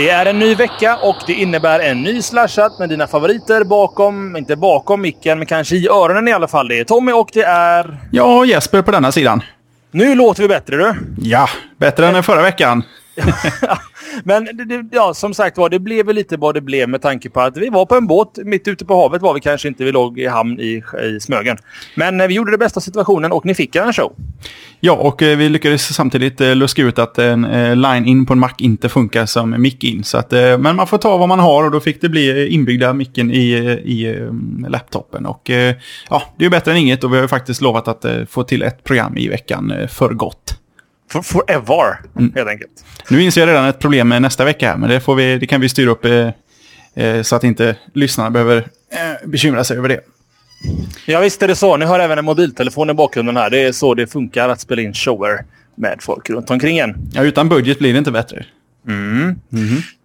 Det är en ny vecka och det innebär en ny slashat med dina favoriter bakom, inte bakom micken, men kanske i öronen i alla fall. Det är Tommy och det är... Ja, Jesper på denna sidan. Nu låter vi bättre du. Ja, bättre än förra veckan. Men det, ja, som sagt var, det blev väl lite vad det blev med tanke på att vi var på en båt mitt ute på havet var vi kanske inte. Vi låg i hamn i, i Smögen. Men eh, vi gjorde det bästa av situationen och ni fick en show. Ja, och eh, vi lyckades samtidigt eh, luska ut att en line in på en Mac inte funkar som mic in. Men man får ta vad man har och då fick det bli inbyggda micken i, i laptopen. Och ja, det är ju bättre än inget och vi har ju faktiskt lovat att få till ett program i veckan för gott. For, forever, helt enkelt. Nu inser jag redan ett problem med nästa vecka, men det, vi, det kan vi styra upp eh, eh, så att inte lyssnarna behöver eh, bekymra sig över det. Ja, visst är det så. Ni har även en mobiltelefon i bakgrunden här. Det är så det funkar att spela in shower med folk runt omkring en. Ja, utan budget blir det inte bättre.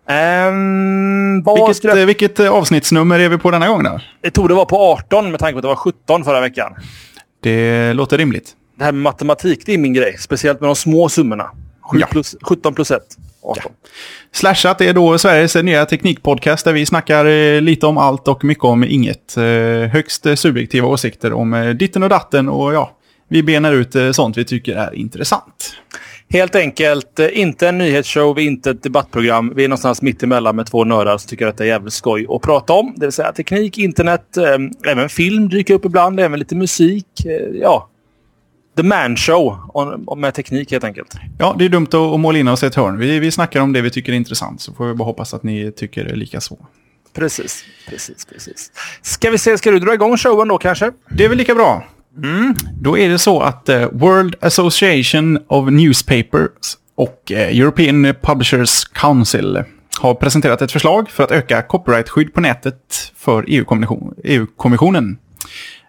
Ehm, vad Vilket, skulle jag... eh, vilket eh, avsnittsnummer är vi på denna gång då? Det tog det vara på 18 med tanke på att det var 17 förra veckan. Det låter rimligt. Det här med matematik, det är min grej. Speciellt med de små summorna. Sju Ja. plus, 17 plus 1. 18. Slashat är då Sveriges nya teknikpodcast där vi snackar eh, lite om allt och mycket om inget. Eh, högst eh, subjektiva åsikter om eh, ditten och datten och ja, vi benar ut sånt vi tycker är intressant. Helt enkelt, inte en nyhetsshow, inte ett debattprogram. Vi är någonstans mitt emellan med två nördar som tycker att det är jävligt skoj att prata om. Det vill säga teknik, internet, även film dyker upp ibland, även lite musik. Ja, The Man Show med teknik helt enkelt. Ja, det är dumt att, måla in oss i ett hörn. Vi, vi snackar om det vi tycker är intressant så får vi bara hoppas att ni tycker lika så. Precis, precis, precis. Ska vi se, ska du dra igång showen då kanske? Det är väl lika bra. Då är det så att eh, World Association of Newspapers och eh, European Publishers Council har presenterat ett förslag för att öka copyrightskydd på nätet för EU-kommission- EU-kommissionen.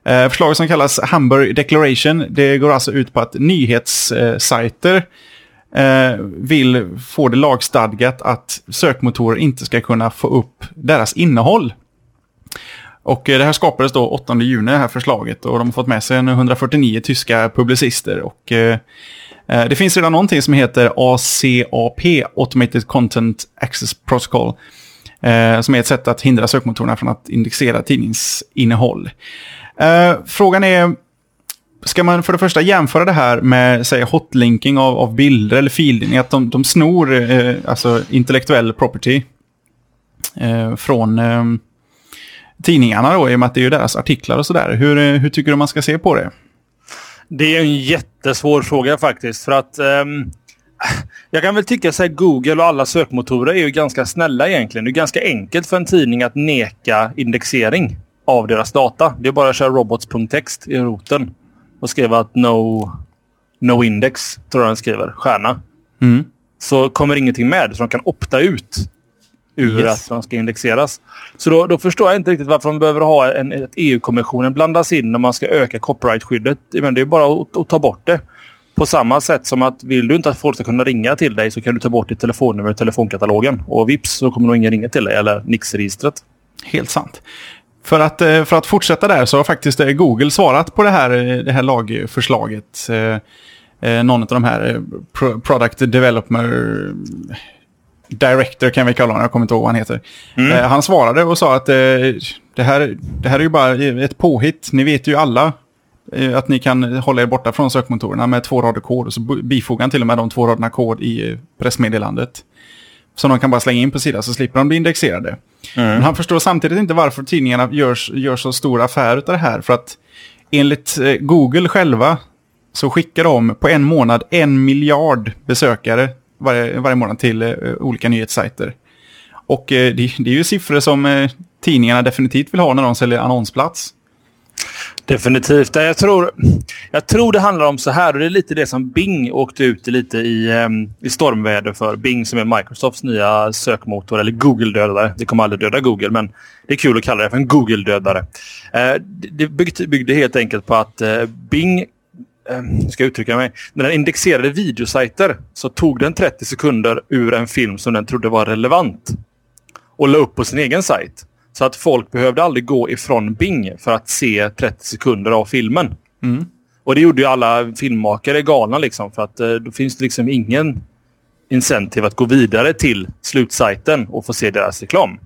Eh, förslaget som kallas Hamburg Declaration, det går alltså ut på att nyhetssajter eh, vill få det lagstadgat att sökmotorer inte ska kunna få upp deras innehåll. Och eh, det här skapades då 8 juni, det här förslaget. Och de har fått med sig 149 tyska publicister. Och eh, eh, det finns redan någonting som heter ACAP, Automated Content Access Protocol. Eh, som är ett sätt att hindra sökmotorerna från att indexera tidningsinnehåll. Eh, frågan är, ska man för det första jämföra det här med säg, hotlinking av, av bilder eller fildelning? Att de, de snor eh, alltså intellektuell property eh, från... Eh, tidningarna då, i och med att det är ju deras artiklar och sådär. Hur, eh, hur tycker du man ska se på det? Det är en jättesvår fråga faktiskt. För att ehm, Jag kan väl tycka att Google och alla sökmotorer är ju ganska snälla egentligen. Det är ganska enkelt för en tidning att neka indexering av deras data. Det är bara att köra robots.text i roten och skriva att no, no index, tror jag den skriver, stjärna. Mm. Så kommer ingenting med, så de kan opta ut ur Yes. att de ska indexeras. Så då, då förstår jag inte riktigt varför de behöver ha en, att EU-kommissionen blandas in när man ska öka copyrightskyddet. Men det är bara att, att ta bort det. På samma sätt som att vill du inte att folk ska kunna ringa till dig så kan du ta bort ditt telefonnummer i telefonkatalogen. Och vips så kommer nog ingen ringa till dig eller Nix-registret. Helt sant. För att, eh, för att fortsätta där så har faktiskt eh, Google svarat på det här, eh, det här lagförslaget. Någon av de här pro- Product Developer Director kan vi kalla honom, jag kommer inte ihåg vad han heter. Eh, Han svarade och sa att det, här, det här är ju bara ett påhitt. Ni vet ju alla att ni kan hålla er borta från sökmotorerna med två rader kod. Och så bifogar han till och med de två raderna kod i pressmeddelandet. Så de kan bara slänga in på sidan så slipper de bli indexerade. Men han förstår samtidigt inte varför tidningarna gör, gör så stor affär av det här. För att enligt eh, Google själva så skickar de på en månad en miljard besökare varje, varje månad till eh, olika nyhetssajter. Och eh, det, det är ju siffror som eh, tidningarna definitivt vill ha när de säljer annonsplats. Definitivt. Jag tror, jag tror det handlar om så här. Och det är lite det som Bing åkte ut i lite i, ehm, i stormväder för. Bing som är Microsofts nya sökmotor, eller Google-dödare. Det kommer aldrig döda Google, men det är kul att kalla det för en Google-dödare. Eh, det byggde, helt enkelt på att eh, Bing ehm, ska jag uttrycka mig. När den indexerade videosajter så tog den 30 sekunder ur en film som den trodde var relevant och la upp på sin egen sajt. Så att folk behövde aldrig gå ifrån Bing för att se 30 sekunder av filmen. Och det gjorde ju alla filmmakare galna liksom. För att eh, då finns det liksom ingen incentive att gå vidare till slutsajten och få se deras reklam.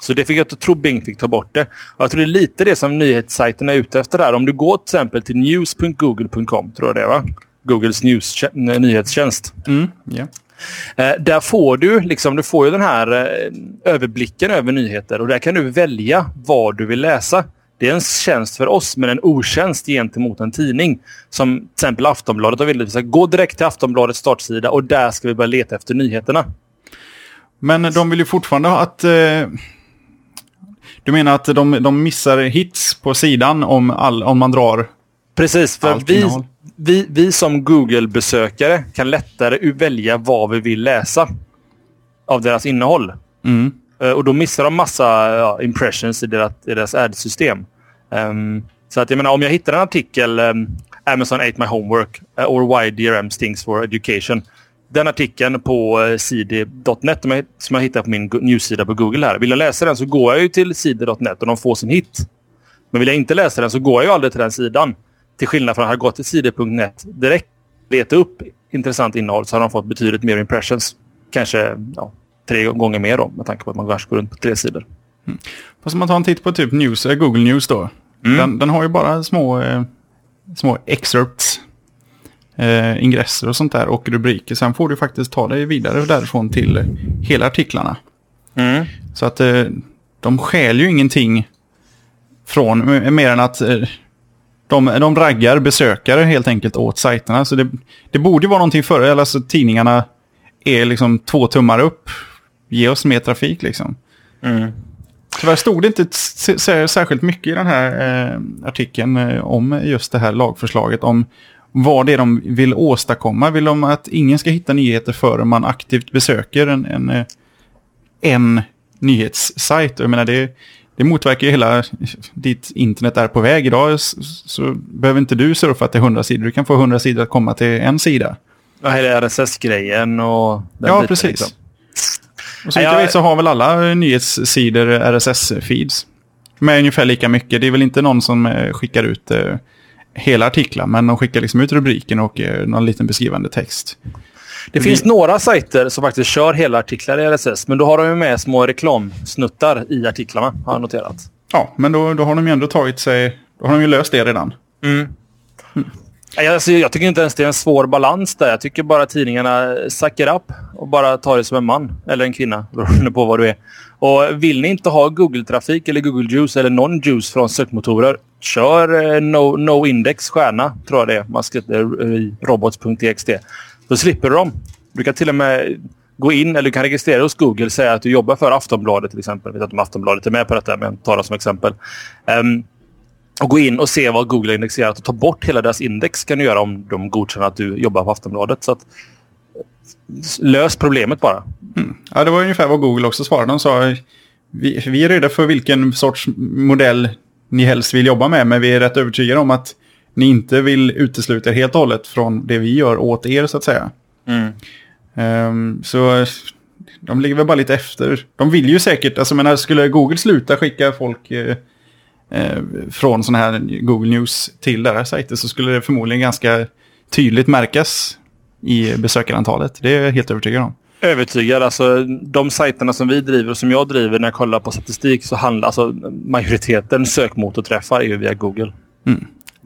Så det fick jag att tro Bing fick ta bort det. Och jag tror det är lite det som nyhetssajterna är ute efter där. Om du går till exempel till news.google.com, tror jag det är va? Googles news, nyhetstjänst. Mm, yeah. Eh, där får du liksom, du får ju den här eh, överblicken över nyheter och där kan du välja vad du vill läsa. Det är en tjänst för oss, men en otjänst gentemot en tidning. Som till exempel Aftonbladet har velat gå direkt till Aftonbladets startsida och där ska vi börja leta efter nyheterna. Men de vill ju fortfarande ha att... Eh, du menar att de, de missar hits på sidan om, all, om man drar Precis, för vi, innehåll? Vi, vi som Google-besökare kan lättare välja vad vi vill läsa av deras innehåll. Mm. Eh, Och då missar de massa ja, impressions i deras, i deras ad-system. Ehm, så att jag menar, om jag hittar en artikel um, Amazon ate my homework uh, or why DRM stings for education. Den artikeln på uh, cd.net som jag, som jag hittar på min newssida på Google här. Vill jag läsa den så går jag ju till cd.net och de får sin hit. Men vill jag inte läsa den så går jag ju aldrig till den sidan. Till skillnad från att ha gått till cd.net direkt, leta upp intressant innehåll så har de fått betydligt mer impressions. Kanske ja, tre gånger mer då, med tanke på att man kanske går runt på tre sidor. Fast om man tar en titt på typ news, eh, Google News då. Mm. Den, den har ju bara små, eh, små excerpts. Eh, ingresser och sånt där och rubriker. Sen får du faktiskt ta dig vidare därifrån till hela artiklarna. Så att eh, de skäl ju ingenting från, mer än att eh, de, de raggar besökare helt enkelt åt sajterna. Så det, det borde vara någonting före, eller alltså tidningarna är liksom två tummar upp. Ge oss mer trafik liksom. Mm. Tyvärr stod det inte särskilt mycket i den här eh, artikeln eh, om just det här lagförslaget. Om vad det är de vill åstadkomma. Vill de att ingen ska hitta nyheter förrän man aktivt besöker en, en, eh, en nyhetssajt? Jag menar, det, det motverkar ju hela ditt internet är på väg. Idag så behöver inte du surfa till 100 sidor. Du kan få 100 sidor att komma till en sida. Ja, hela RSS-grejen och... den Ja, biten, precis. liksom. Och så vitt jag Ja, vet så har väl alla nyhetssidor RSS-feeds. Med ungefär lika mycket. Det är väl inte någon som eh, skickar ut eh, hela artiklar. Men de skickar liksom ut rubriken och eh, någon liten beskrivande text. Det finns några sajter som faktiskt kör hela artiklar i RSS, men då har de ju med små reklamsnuttar i artiklarna, har jag noterat. Ja, men då, då har de ju ändå tagit sig... Då har de ju löst det redan. Nej, Alltså, jag tycker inte ens det är en svår balans där. Jag tycker bara tidningarna sucker up och bara tar det som en man eller en kvinna, beroende på vad du är. Och vill ni inte ha Google-trafik eller Google Juice eller någon juice från sökmotorer, kör eh, no, no index stjärna, tror jag det är. Man skriver i robots.txt. Då slipper du dem. Du kan till och med gå in eller du kan registrera hos Google och säga att du jobbar för Aftonbladet till exempel. Jag vet inte om Aftonbladet är med på detta, men jag tar det som exempel. Um, och gå in och se vad Google har indexerat och ta bort hela deras index kan du göra om de godkänner att du jobbar på Aftonbladet. Så att, lös problemet bara. Mm. Ja, det var ungefär vad Google också svarade. De sa vi, vi är rädda för vilken sorts modell ni helst vill jobba med. Men vi är rätt övertygade om att ni inte vill utesluta er helt och hållet från det vi gör åt er så att säga. Ehm, så de ligger väl bara lite efter. De vill ju säkert, alltså menar, skulle Google sluta skicka folk eh, eh, från sådana här Google News till deras sajter så skulle det förmodligen ganska tydligt märkas i besökarantalet. Det är jag helt övertygad om. Övertygad. Alltså, de sajterna som vi driver och som jag driver när jag kollar på statistik så handlar alltså majoriteten sökmotorträffar är ju via Google.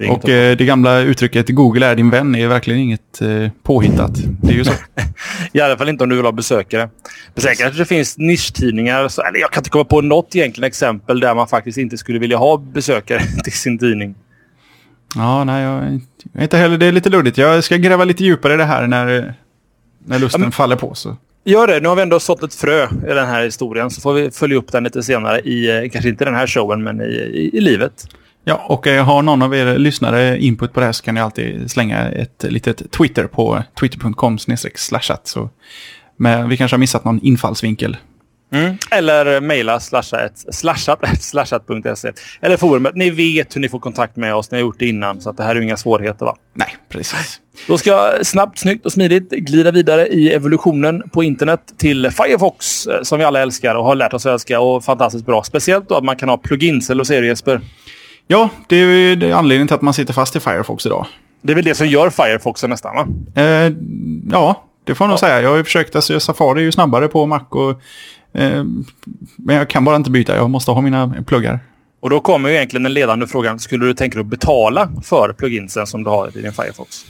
Det Och eh, det gamla uttrycket Google är din vän är verkligen inget eh, påhittat. Det är ju så. I alla fall inte om du vill ha besökare. Men sen kanske det finns nischtidningar. Så, eller jag kan inte komma på något egentligen exempel där man faktiskt inte skulle vilja ha besökare till sin tidning. ja, nej, jag, inte heller, det är lite luddigt. Jag ska gräva lite djupare i det här när, när lusten Ja, men- faller på. Så. Gör det. Nu har vi ändå sått ett frö i den här historien. Så får vi följa upp den lite senare i, eh, kanske inte den här showen, men i, i, i livet. Ja, och eh, har någon av er lyssnare input på det här så kan ni alltid slänga ett litet Twitter på twitter.com slashat. Så men vi kanske har missat någon infallsvinkel. Eller mejla slashat, slashat, slashat.se. Eller forumet. Ni vet hur ni får kontakt med oss. Ni har gjort det innan, så att det här är inga svårigheter. va? Nej, precis. Då ska jag snabbt, snyggt och smidigt glida vidare i evolutionen på internet till Firefox eh, som vi alla älskar och har lärt oss att älska och fantastiskt bra. Speciellt då att man kan ha plugins, eller vad säger du Jesper? Ja, det är ju det är anledningen till att man sitter fast i Firefox idag. Det är väl det som gör Firefox nästan va? Eh, ja, det får jag nog säga. Jag har ju försökt, alltså Safari är ju snabbare på Mac och... Eh, men jag kan bara inte byta, jag måste ha mina pluggar. Och då kommer ju egentligen den ledande frågan. Skulle du tänka dig att betala för pluginsen som du har i din Firefox?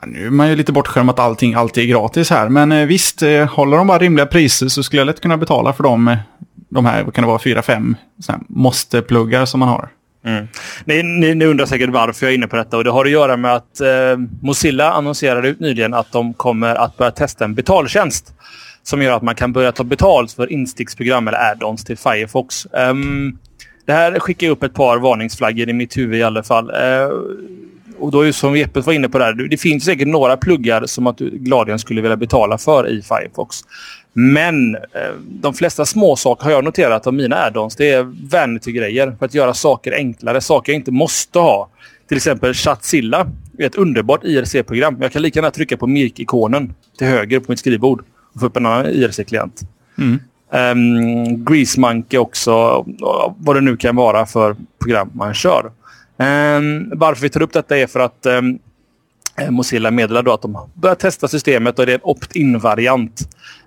Ja, nu är man ju lite bortskämd att allting alltid är gratis här. Men eh, visst, eh, håller de bara rimliga priser så skulle jag lätt kunna betala för dem. Eh, de här, vad kan det vara, fyra, fem måste-pluggar som man har. Mm. Ni, ni, ni, undrar säkert varför jag är inne på detta och det har att göra med att eh, Mozilla annonserade ut nyligen att de kommer att börja testa en betaltjänst som gör att man kan börja ta betalt för insticksprogram eller add-ons till Firefox. Um, det här skickar upp ett par varningsflaggor i mitt huvud i alla fall. Uh, och då är som Jeppe var inne på där, det finns säkert några pluggar som att du gladeligen skulle vilja betala för i Firefox. Men eh, de flesta små saker har jag noterat av mina add-ons. Det är vanity-grejer för att göra saker enklare. Saker jag inte måste ha. Till exempel Chatzilla är ett underbart IRC-program. Jag kan lika gärna trycka på Mirk-ikonen till höger på mitt skrivbord och få upp en annan IRC-klient. Mm. Um, Grease Monkey också, vad det nu kan vara för program man kör. Um, varför vi tar upp detta är för att um, Mozilla meddelar då att de börjar testa systemet och det är en opt-in-variant.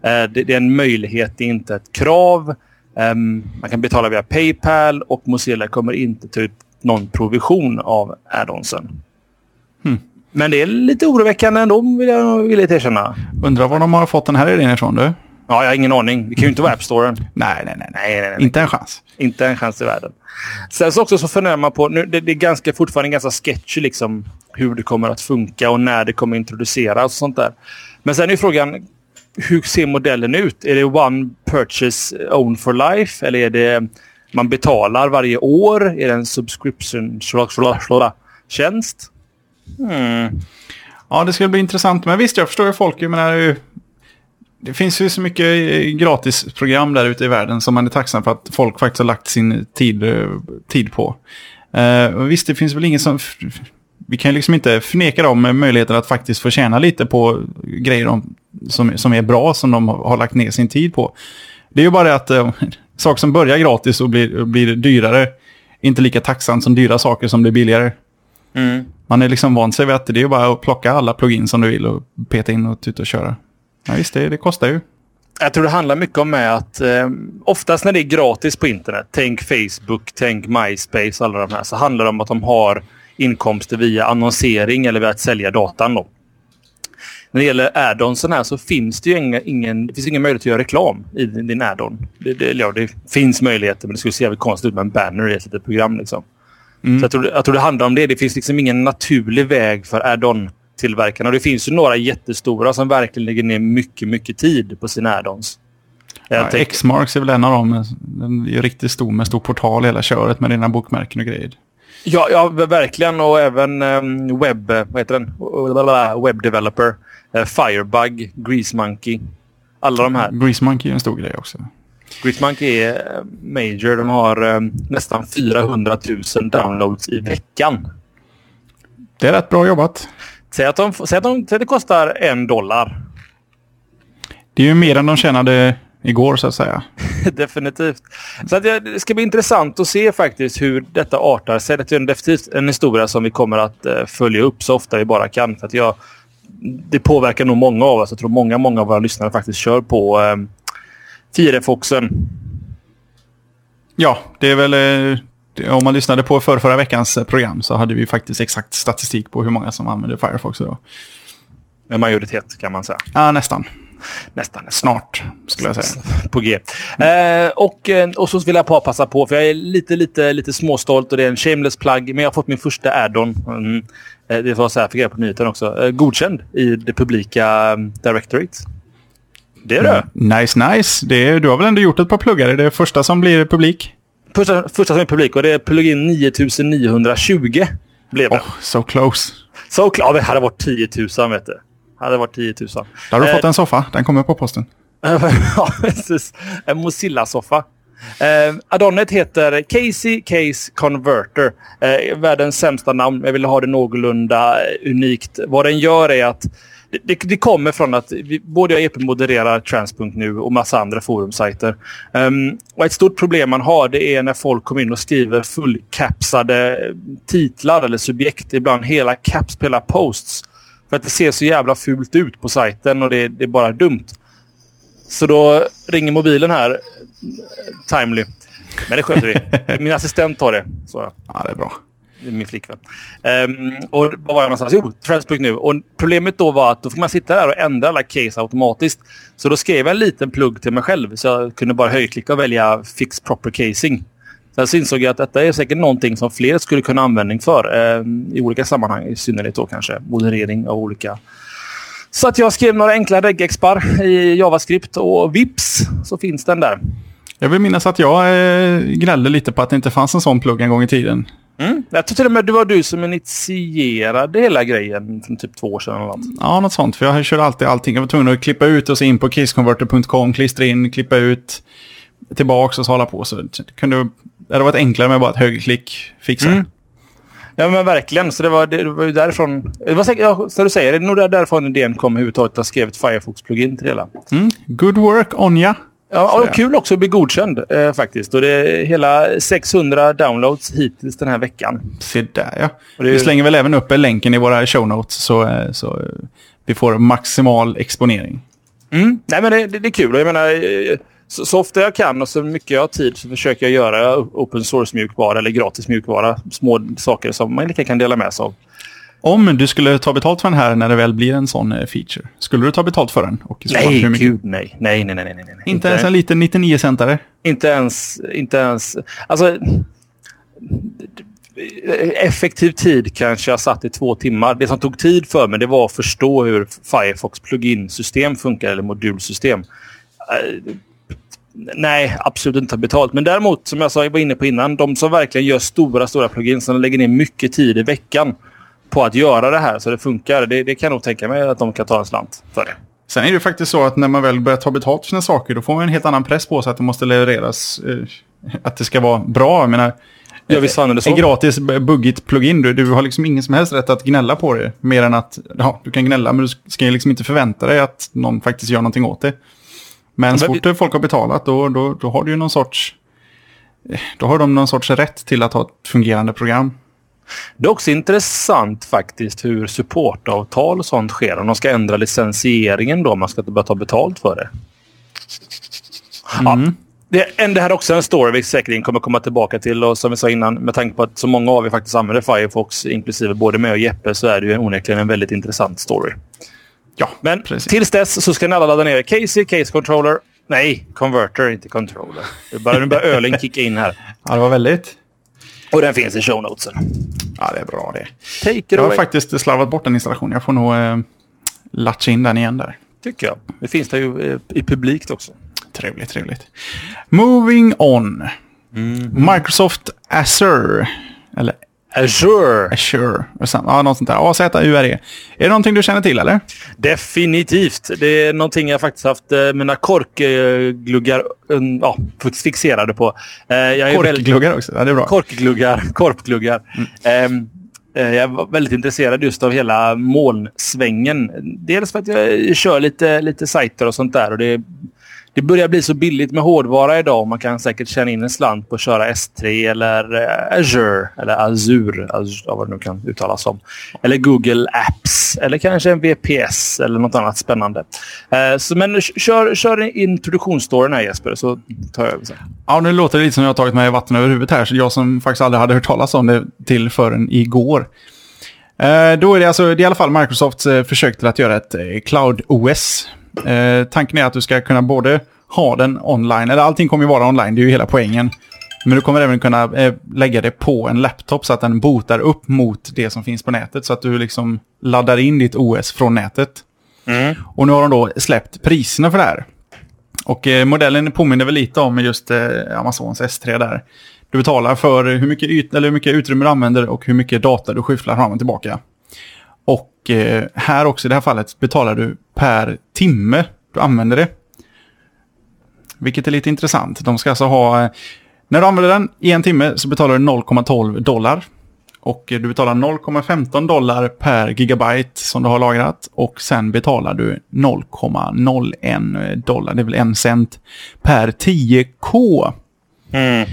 Uh, det, är en möjlighet, det är inte ett krav. Um, man kan betala via Paypal och Mozilla kommer inte ta ut någon provision av add-onsen. Hmm. Men det är lite oroväckande ändå, vill jag villigt erkänna. Undrar var de har fått den här idén ifrån du? Ja, jag har ingen aning. Det kan ju inte vara App Storen. nej, nej, nej, nej, nej, nej. Inte en chans. Inte en chans i världen. Sen så också så funderar man på, nu, det, det är ganska, fortfarande ganska sketchy liksom hur det kommer att funka och när det kommer introduceras och sånt där. Men sen är frågan, hur ser modellen ut? Är det one purchase own for life eller är det man betalar varje år? Är det en subscription tjänst? Hmm. Ja, det skulle bli intressant. Men visst, jag förstår ju folk. Jag menar, det finns ju så mycket eh, gratisprogram där ute i världen som man är tacksam för att folk faktiskt har lagt sin tid, eh, tid på. Uh, visst, det finns väl ingen som... Vi kan liksom inte förneka dem möjligheten att faktiskt få tjäna lite på grejer som, som är bra, som de har lagt ner sin tid på. Det är ju bara det att uh, saker som börjar gratis och blir, blir dyrare inte lika tacksamt som dyra saker som blir billigare. Mm. Man är liksom van sig vid att det är bara att plocka alla plugins som du vill och peta in och tuta och köra. Ja, visst, det, det kostar ju. Jag tror det handlar mycket om att eh, oftast när det är gratis på internet, tänk Facebook, tänk MySpace och alla de här, så handlar det om att de har inkomster via annonsering eller via att sälja datan. Då. När det gäller add-onsen här så finns det ju inga, ingen, det finns ingen möjlighet att göra reklam i din, din add-on. Det, det, ja, det finns möjligheter men det skulle se jävligt konstigt ut med en banner i ett litet program. Liksom. Mm. Så jag tror, jag tror det handlar om det. Det finns liksom ingen naturlig väg för add-on tillverkarna. Och det finns ju några jättestora som verkligen lägger ner mycket, mycket tid på sina add-ons. Ja, X-Marks är väl en av dem. Den är riktigt stor med stor portal hela köret med dina bokmärken och grejer. Ja, ja verkligen. Och även um, webb... Vad heter den? Web developer. Uh, Firebug, Grease Monkey. Alla de här. Grease Monkey är en stor grej också. Grease Monkey är eh, major. De har um, nästan 400 000 downloads i veckan. Det är rätt bra jobbat. Säg att, de, säg att, de, säg att det kostar en dollar. Det är ju mer än de tjänade igår så att säga. definitivt. Så att det ska bli intressant att se faktiskt hur detta artar sig. Det är definitivt en historia som vi kommer att uh, följa upp så ofta vi bara kan. För att jag, det påverkar nog många av oss. Jag tror många, många av våra lyssnare faktiskt kör på um, Firefoxen. Ja, det är väl uh, om man lyssnade på för förra veckans eh, program så hade vi faktiskt exakt statistik på hur många som använder Firefox idag. En majoritet kan man säga. Ja, nästan. Nästan, nästan. Snart, skulle jag säga. På G. Eh, och, eh, och så vill jag bara passa på, för jag är lite, lite, lite småstolt och det är en shameless plug, men jag har fått min första add-on. Mm. Eh, det var så här, fick jag på nyheten också. Eh, godkänd i det publika um, directorate. Det är det. Nice, nice. Det är, du har väl ändå gjort ett par pluggar? Det är det första som blir publik? Första, första som är publik och det är plugin 9920 blev det. Oh, so close. So close. Ja, det hade varit 10 000 vet du. Det hade varit 10 000. Då har du eh, fått en soffa. Den kommer på posten. ja, precis. En Mozilla-soffa. Eh, Addonet heter Casey Case Converter. Eh, världens sämsta namn. Jag ville ha det någorlunda unikt. Vad den gör är att det, det, kommer från att vi, både jag och EP modererar Transpunkt nu och massa andra forumsajter. Um, och ett stort problem man har det är när folk kommer in och skriver fullkapsade titlar eller subjekt. Ibland hela caps på hela posts. För att det ser så jävla fult ut på sajten och det, det är bara dumt. Så då ringer mobilen här, eh, Timely. Men det sköter vi. Min assistent tar det. Så. Ja, det är bra. Min flickvän. Um, och vad var jag någonstans? Jo, Transplug nu. Och problemet då var att då får man sitta där och ändra alla case automatiskt. Så då skrev jag en liten plugg till mig själv. Så jag kunde bara höjklicka och välja Fix Proper Casing. Sen så insåg jag att detta är säkert någonting som fler skulle kunna användning för. Um, I olika sammanhang. I synnerhet då kanske moderering av olika så att jag skrev några enkla regexpar i JavaScript och vips så finns den där. Jag vill minnas att jag eh, gnällde lite på att det inte fanns en sån plugg en gång i tiden. Mm. Jag tror till och med det var du som initierade hela grejen för typ två år sedan. Eller något. Ja, något sånt. För jag körde alltid allting. Jag var tvungen att klippa ut och så in på caseconverter.com, klistra in, klippa ut, tillbaks och så hålla på. Så det, kunde, det hade varit enklare med bara ett högerklick fixa. Mm. Ja men verkligen. Så det var, det var ju därifrån. Det var säkert, ja, så du säger, det är nog därifrån idén kom överhuvudtaget att skriva ett Firefox-plugin till det hela. Mm. Good work Onja. Ja, och kul också att bli godkänd eh, faktiskt. Och det är hela 600 downloads hittills den här veckan. Se där ja. Det... Vi slänger väl även upp länken i våra show notes så, eh, så vi får maximal exponering. Mm. Nej men det, det, det, är kul. Jag menar, eh, så, så, ofta jag kan och så mycket jag har tid så försöker jag göra open source mjukvara eller gratis mjukvara. Små saker som man lika kan dela med sig av. Om du skulle ta betalt för den här när det väl blir en sån eh, feature, skulle du ta betalt för den? Och nej, hur mycket? gud nej. Nej, nej, nej, nej, nej. Inte, inte ens en liten 99-centare? Inte ens, inte ens. Alltså, effektiv tid kanske jag satt i två timmar. Det som tog tid för mig det var att förstå hur Firefox plugin-system funkar, eller modulsystem. Uh, nej, absolut inte ta betalt. Men däremot, som jag sa, jag var inne på innan, de som verkligen gör stora, stora plugins, som lägger ner mycket tid i veckan på att göra det här så det funkar. Det, det kan jag nog tänka mig att de kan ta en slant för det. Sen är det faktiskt så att när man väl börjar ta betalt för sina saker då får man en helt annan press på sig att det måste levereras. Eh, att det ska vara bra. Jag menar, Ja, visst fan är det så. En gratis buggigt plugin. Du, du har liksom ingen som helst rätt att gnälla på det. Mer än att ja, du kan gnälla men du ska liksom inte förvänta dig att någon faktiskt gör någonting åt det. Men så fort vi... folk har betalat då, då, då har du ju någon sorts... Eh, då har de någon sorts rätt till att ha ett fungerande program. Det är också intressant faktiskt hur supportavtal och sånt sker. Om de ska ändra licensieringen då, man ska börja ta betalt för det. Mm. Ja, det, det här är också en story vi säkerligen kommer komma tillbaka till. Och som vi sa innan, med tanke på att så många av er faktiskt använder Firefox, inklusive både mig och Jeppe, så är det ju onekligen en väldigt intressant story. Ja, men precis. tills dess så ska ni alla ladda ner Casey, Case Controller. Nej, Converter, inte Controller. Nu börjar, ölen kicka in här. Ja, det var väldigt. Och den finns i show notesen. Ja, det är bra det. Take jag har away. faktiskt slarvat bort den installationen. Jag får nog eh, latcha in den igen där. Tycker jag. Det finns det ju eh, i publikt också. Trevligt, trevligt. Moving on. Mm. Microsoft Azure. Eller Azure. Azure. Ja, något sånt där. A-Z-U-R-E. Är det någonting du känner till eller? Definitivt. Det är någonting jag faktiskt haft eh, mina korkgluggar ja, fixerade på. Eh, Korkgluggar också? Ja, det är bra. Korkgluggar. Korpgluggar. Mm. Eh, jag var väldigt intresserad just av hela molnsvängen. Dels för att jag kör lite, lite sajter och sånt där. Och det det börjar bli så billigt med hårdvara idag. Man kan säkert tjäna in en slant på att köra S3 eller eh, Azure eller Azure, Azure vad det nu kan uttalas som. Eller Google Apps eller kanske en VPS eller något annat spännande. Eh, så, men kör, kör introduktionsstoryn här Jesper så tar jag över sen. Ja, nu låter det lite som jag har tagit mig vatten över huvudet här. Så jag som faktiskt aldrig hade hört talas om det till förrän igår. Eh, då är det alltså det är i alla fall Microsofts eh, försök till att göra ett eh, Cloud OS Eh, tanken är att du ska kunna både ha den online, eller allting kommer ju vara online, det är ju hela poängen. Men du kommer även kunna eh, lägga det på en laptop så att den botar upp mot det som finns på nätet. Så att du liksom laddar in ditt OS från nätet. Mm. Och nu har de då släppt priserna för det här. Och eh, modellen påminner väl lite om just eh, Amazons S3 där. Du betalar för hur mycket, yt eller hur mycket utrymme du använder och hur mycket data du skyfflar fram och tillbaka. Och eh, här också i det här fallet betalar du per timme du använder det. Vilket är lite intressant. De ska alltså ha... Eh, när du använder den i en timme så betalar du 0,12 dollar. Och du betalar 0,15 dollar per gigabyte som du har lagrat. Och sen betalar du 0,01 dollar, det är väl en cent, per 10K. Mm.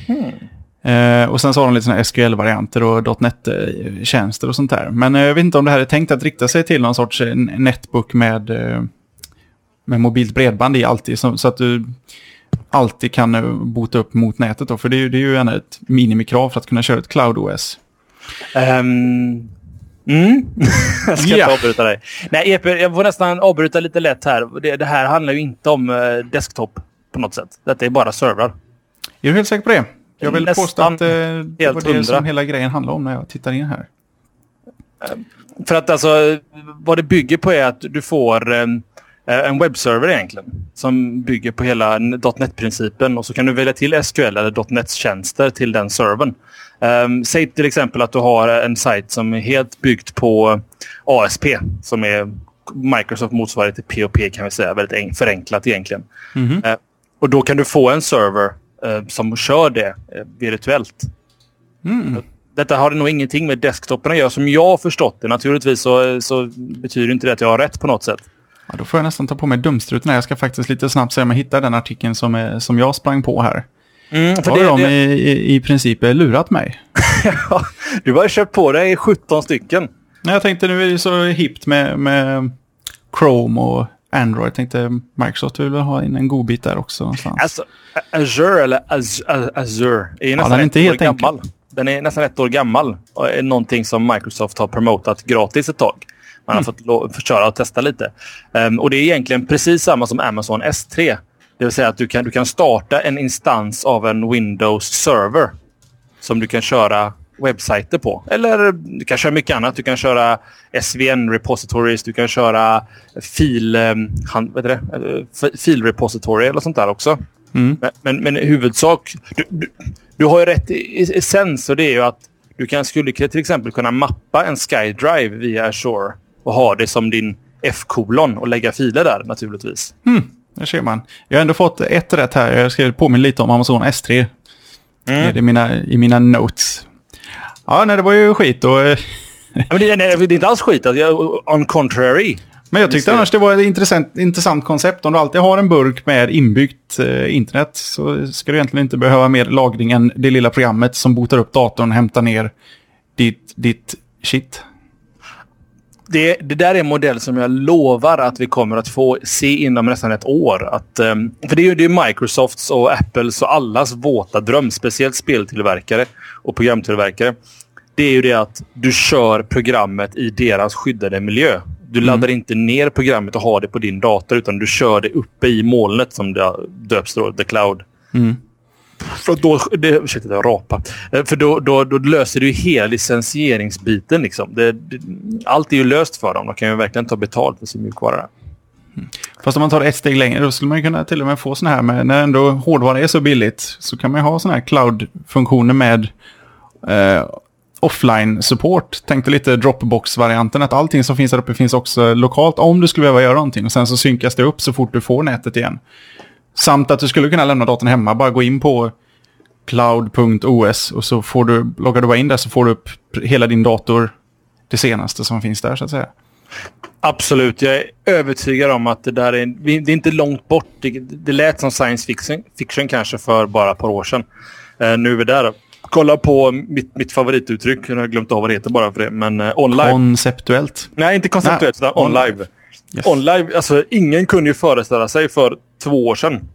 Eh, och sen så har de lite såna SQL-varianter och .NET-tjänster och sånt där. Men eh, jag vet inte om det här är tänkt att rikta sig till någon sorts eh, netbook med, eh, med mobilt bredband i alltid. Så, så, att du alltid kan eh, bota upp mot nätet. Då, för det är, ju- det är ju gärna ett minimikrav för att kunna köra ett Cloud-OS. Ehm, mm. jag ska Ja. inte avbryta dig. Nej, EP, jag får nästan avbryta lite lätt här. Det, det här handlar ju inte om eh, desktop på något sätt. Detta är bara servrar. Är du helt säker på det? Jag vill Nästan påstå att eh, det var det hundra. som hela grejen handlar om när jag tittar in här. För att alltså, vad det bygger på är att du får eh, en webbserver egentligen. Som bygger på hela .NET-principen och så kan du välja till SQL eller .NET-tjänster till den servern. Um, säg till exempel att du har en sajt som är helt byggt på ASP som är Microsoft motsvarighet till POP kan vi säga. Väldigt en- förenklat egentligen. Mhm. Eh, och då kan du få en server som kör det eh, virtuellt. Mm. Detta har nog ingenting med desktopen att göra som jag har förstått det. Naturligtvis så, så betyder inte det att jag har rätt på något sätt. Ja, då får jag nästan ta på mig dumstruten här. Jag ska faktiskt lite snabbt se om jag hittar den artikeln som, är, som jag sprang på här. Mm, för Har det, de det, i, i, princip lurat mig? du har köpt på dig 17 stycken. Jag tänkte nu är det så hippt med, med Chrome och Android. Jag tänkte Microsoft vill väl ha in en god bit där också någonstans. Alltså, Azure eller Az- Az- Azure är nästan den är inte helt enkel. gammal. Den är nästan ett år gammal och är någonting som Microsoft har promotat gratis ett tag. Man har fått, lo- fått köra och testa lite. Ehm, och det är egentligen precis samma som Amazon S3. Det vill säga att du kan, du kan starta en instans av en Windows server som du kan köra webbsajter på. Eller du kan köra mycket annat. Du kan köra SVN repositories, du kan köra fil, ehm, han, vad det? Eh, f- filrepository eller sånt där också. Mm. Men, men, men i huvudsak, du, du, du har ju rätt essens och det är ju att du kan, skulle till exempel kunna mappa en SkyDrive via Azure och ha det som din F-kolon och lägga filer där naturligtvis. Där ser man. Jag har ändå fått ett rätt här. Jag skrev påminna lite om Amazon S3. Mm. Är det i mina, I mina notes. Ja, nej, det var ju skit. Och, eh, Men det, nej, det är inte alls skit. Alltså, on contrary. men jag tyckte annars det var ett intressant, intressant koncept. Om du alltid har en burk med inbyggt eh, internet så ska du egentligen inte behöva mer lagring än det lilla programmet som botar upp datorn och hämtar ner ditt, ditt shit. Det, det där är en modell som jag lovar att vi kommer att få se inom nästan ett år. Att, ehm, för det är ju det är Microsofts och Apples och allas våta dröm, speciellt speltillverkare och programtillverkare. Det är ju det att du kör programmet i deras skyddade miljö. Du laddar inte ner programmet och har det på din dator utan du kör det uppe i molnet som det döps då, the cloud. Mm. För då, det, ursäkta, jag rapa. Eh, För då, då, då löser du hela licensieringsbiten. Liksom. Det, det, allt är ju löst för dem. De kan ju verkligen ta betalt för sin mjukvara. Fast om man tar ett steg längre då skulle man ju kunna till och med få sådana här med, när ändå hårdvara är så billigt så kan man ju ha sådana här cloud-funktioner med eh, offline-support. Tänkte lite Dropbox-varianten att allting som finns där uppe finns också lokalt om du skulle behöva göra någonting. Och sen så synkas det upp så fort du får nätet igen. Samt att du skulle kunna lämna datorn hemma, bara gå in på cloud.os och så får du, loggar du bara in där så får du upp hela din dator, det senaste som finns där så att säga. Absolut. Jag är övertygad om att det där är... Det är inte långt bort. Det, det lät som science fiction, fiction kanske för bara ett par år sedan. Uh, nu är vi där. Kolla på mitt, mitt favorituttryck. Jag har glömt av vad det heter bara för det. Men uh, online. Konceptuellt. Nej, inte konceptuellt, utan on- online. Yes. Online, alltså ingen kunde ju föreställa sig för två år sedan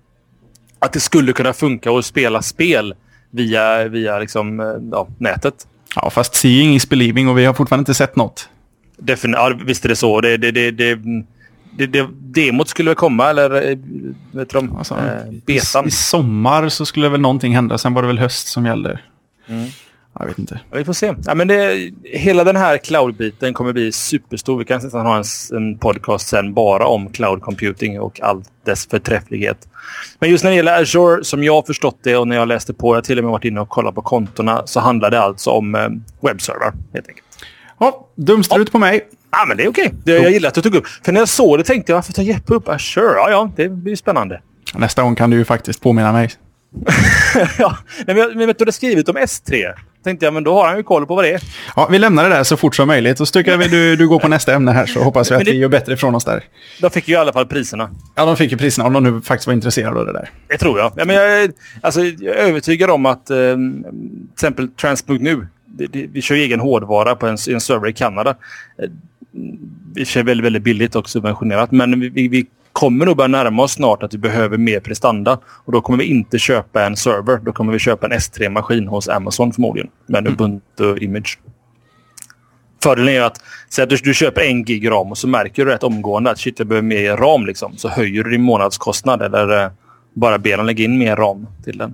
att det skulle kunna funka att spela spel via, via liksom, eh, ja, nätet. Ja, fast seeing is believing och vi har fortfarande inte sett något. Defin ja, visst är det så. Det, det, det, det, det, det, demot skulle väl komma, eller eh, vet du de, Alltså, eh, i, betan. I sommar så skulle väl någonting hända. Sen var det väl höst som gällde. Mm. Jag vet inte. Ja, vi får se. Ja, men det, hela den här cloud-biten kommer bli superstor. Vi kan nästan ha en, en podcast sen bara om cloud computing och all dess förträfflighet. Men just när det gäller Azure, som jag har förstått det och när jag läste på, jag till och med varit inne och kollat på kontona, så handlar det alltså om eh, webbserver helt enkelt. Ja, dumstrut på mig. Ja, men det är okej. Det, jag gillar att du tog upp. För när jag såg det tänkte jag, varför tar Jeppe upp Azure? Ja, ja, det blir spännande. Nästa gång kan du ju faktiskt påminna mig. ja, men, jag- men vet du är skrivit om S3? tänkte jag, men då har han ju koll på vad det är. Ja, vi lämnar det där så fort som möjligt. Och så tycker jag vi du, du går på nästa ämne här så hoppas vi att det- vi gör bättre ifrån oss där. De fick ju i alla fall priserna. Ja, de fick ju priserna om de nu faktiskt var intresserade av det där. Det tror jag. Ja, men jag, alltså, jag är övertygad om att eh, till exempel Trans.nu, det, det, vi kör egen hårdvara på en, en server i Kanada. Eh, Vi kör väldigt, väldigt billigt och subventionerat, men vi, vi kommer nog börja närma oss snart att vi behöver mer prestanda. Och då kommer vi inte köpa en server. Då kommer vi köpa en S3-maskin hos Amazon förmodligen. Med en Ubuntu Image. Fördelen är att, säg att du, du köper en gig ram och så märker du rätt omgående att shit, jag behöver mer ram. Liksom. Så höjer du din månadskostnad eller eh, bara ber dem lägga in mer ram till den.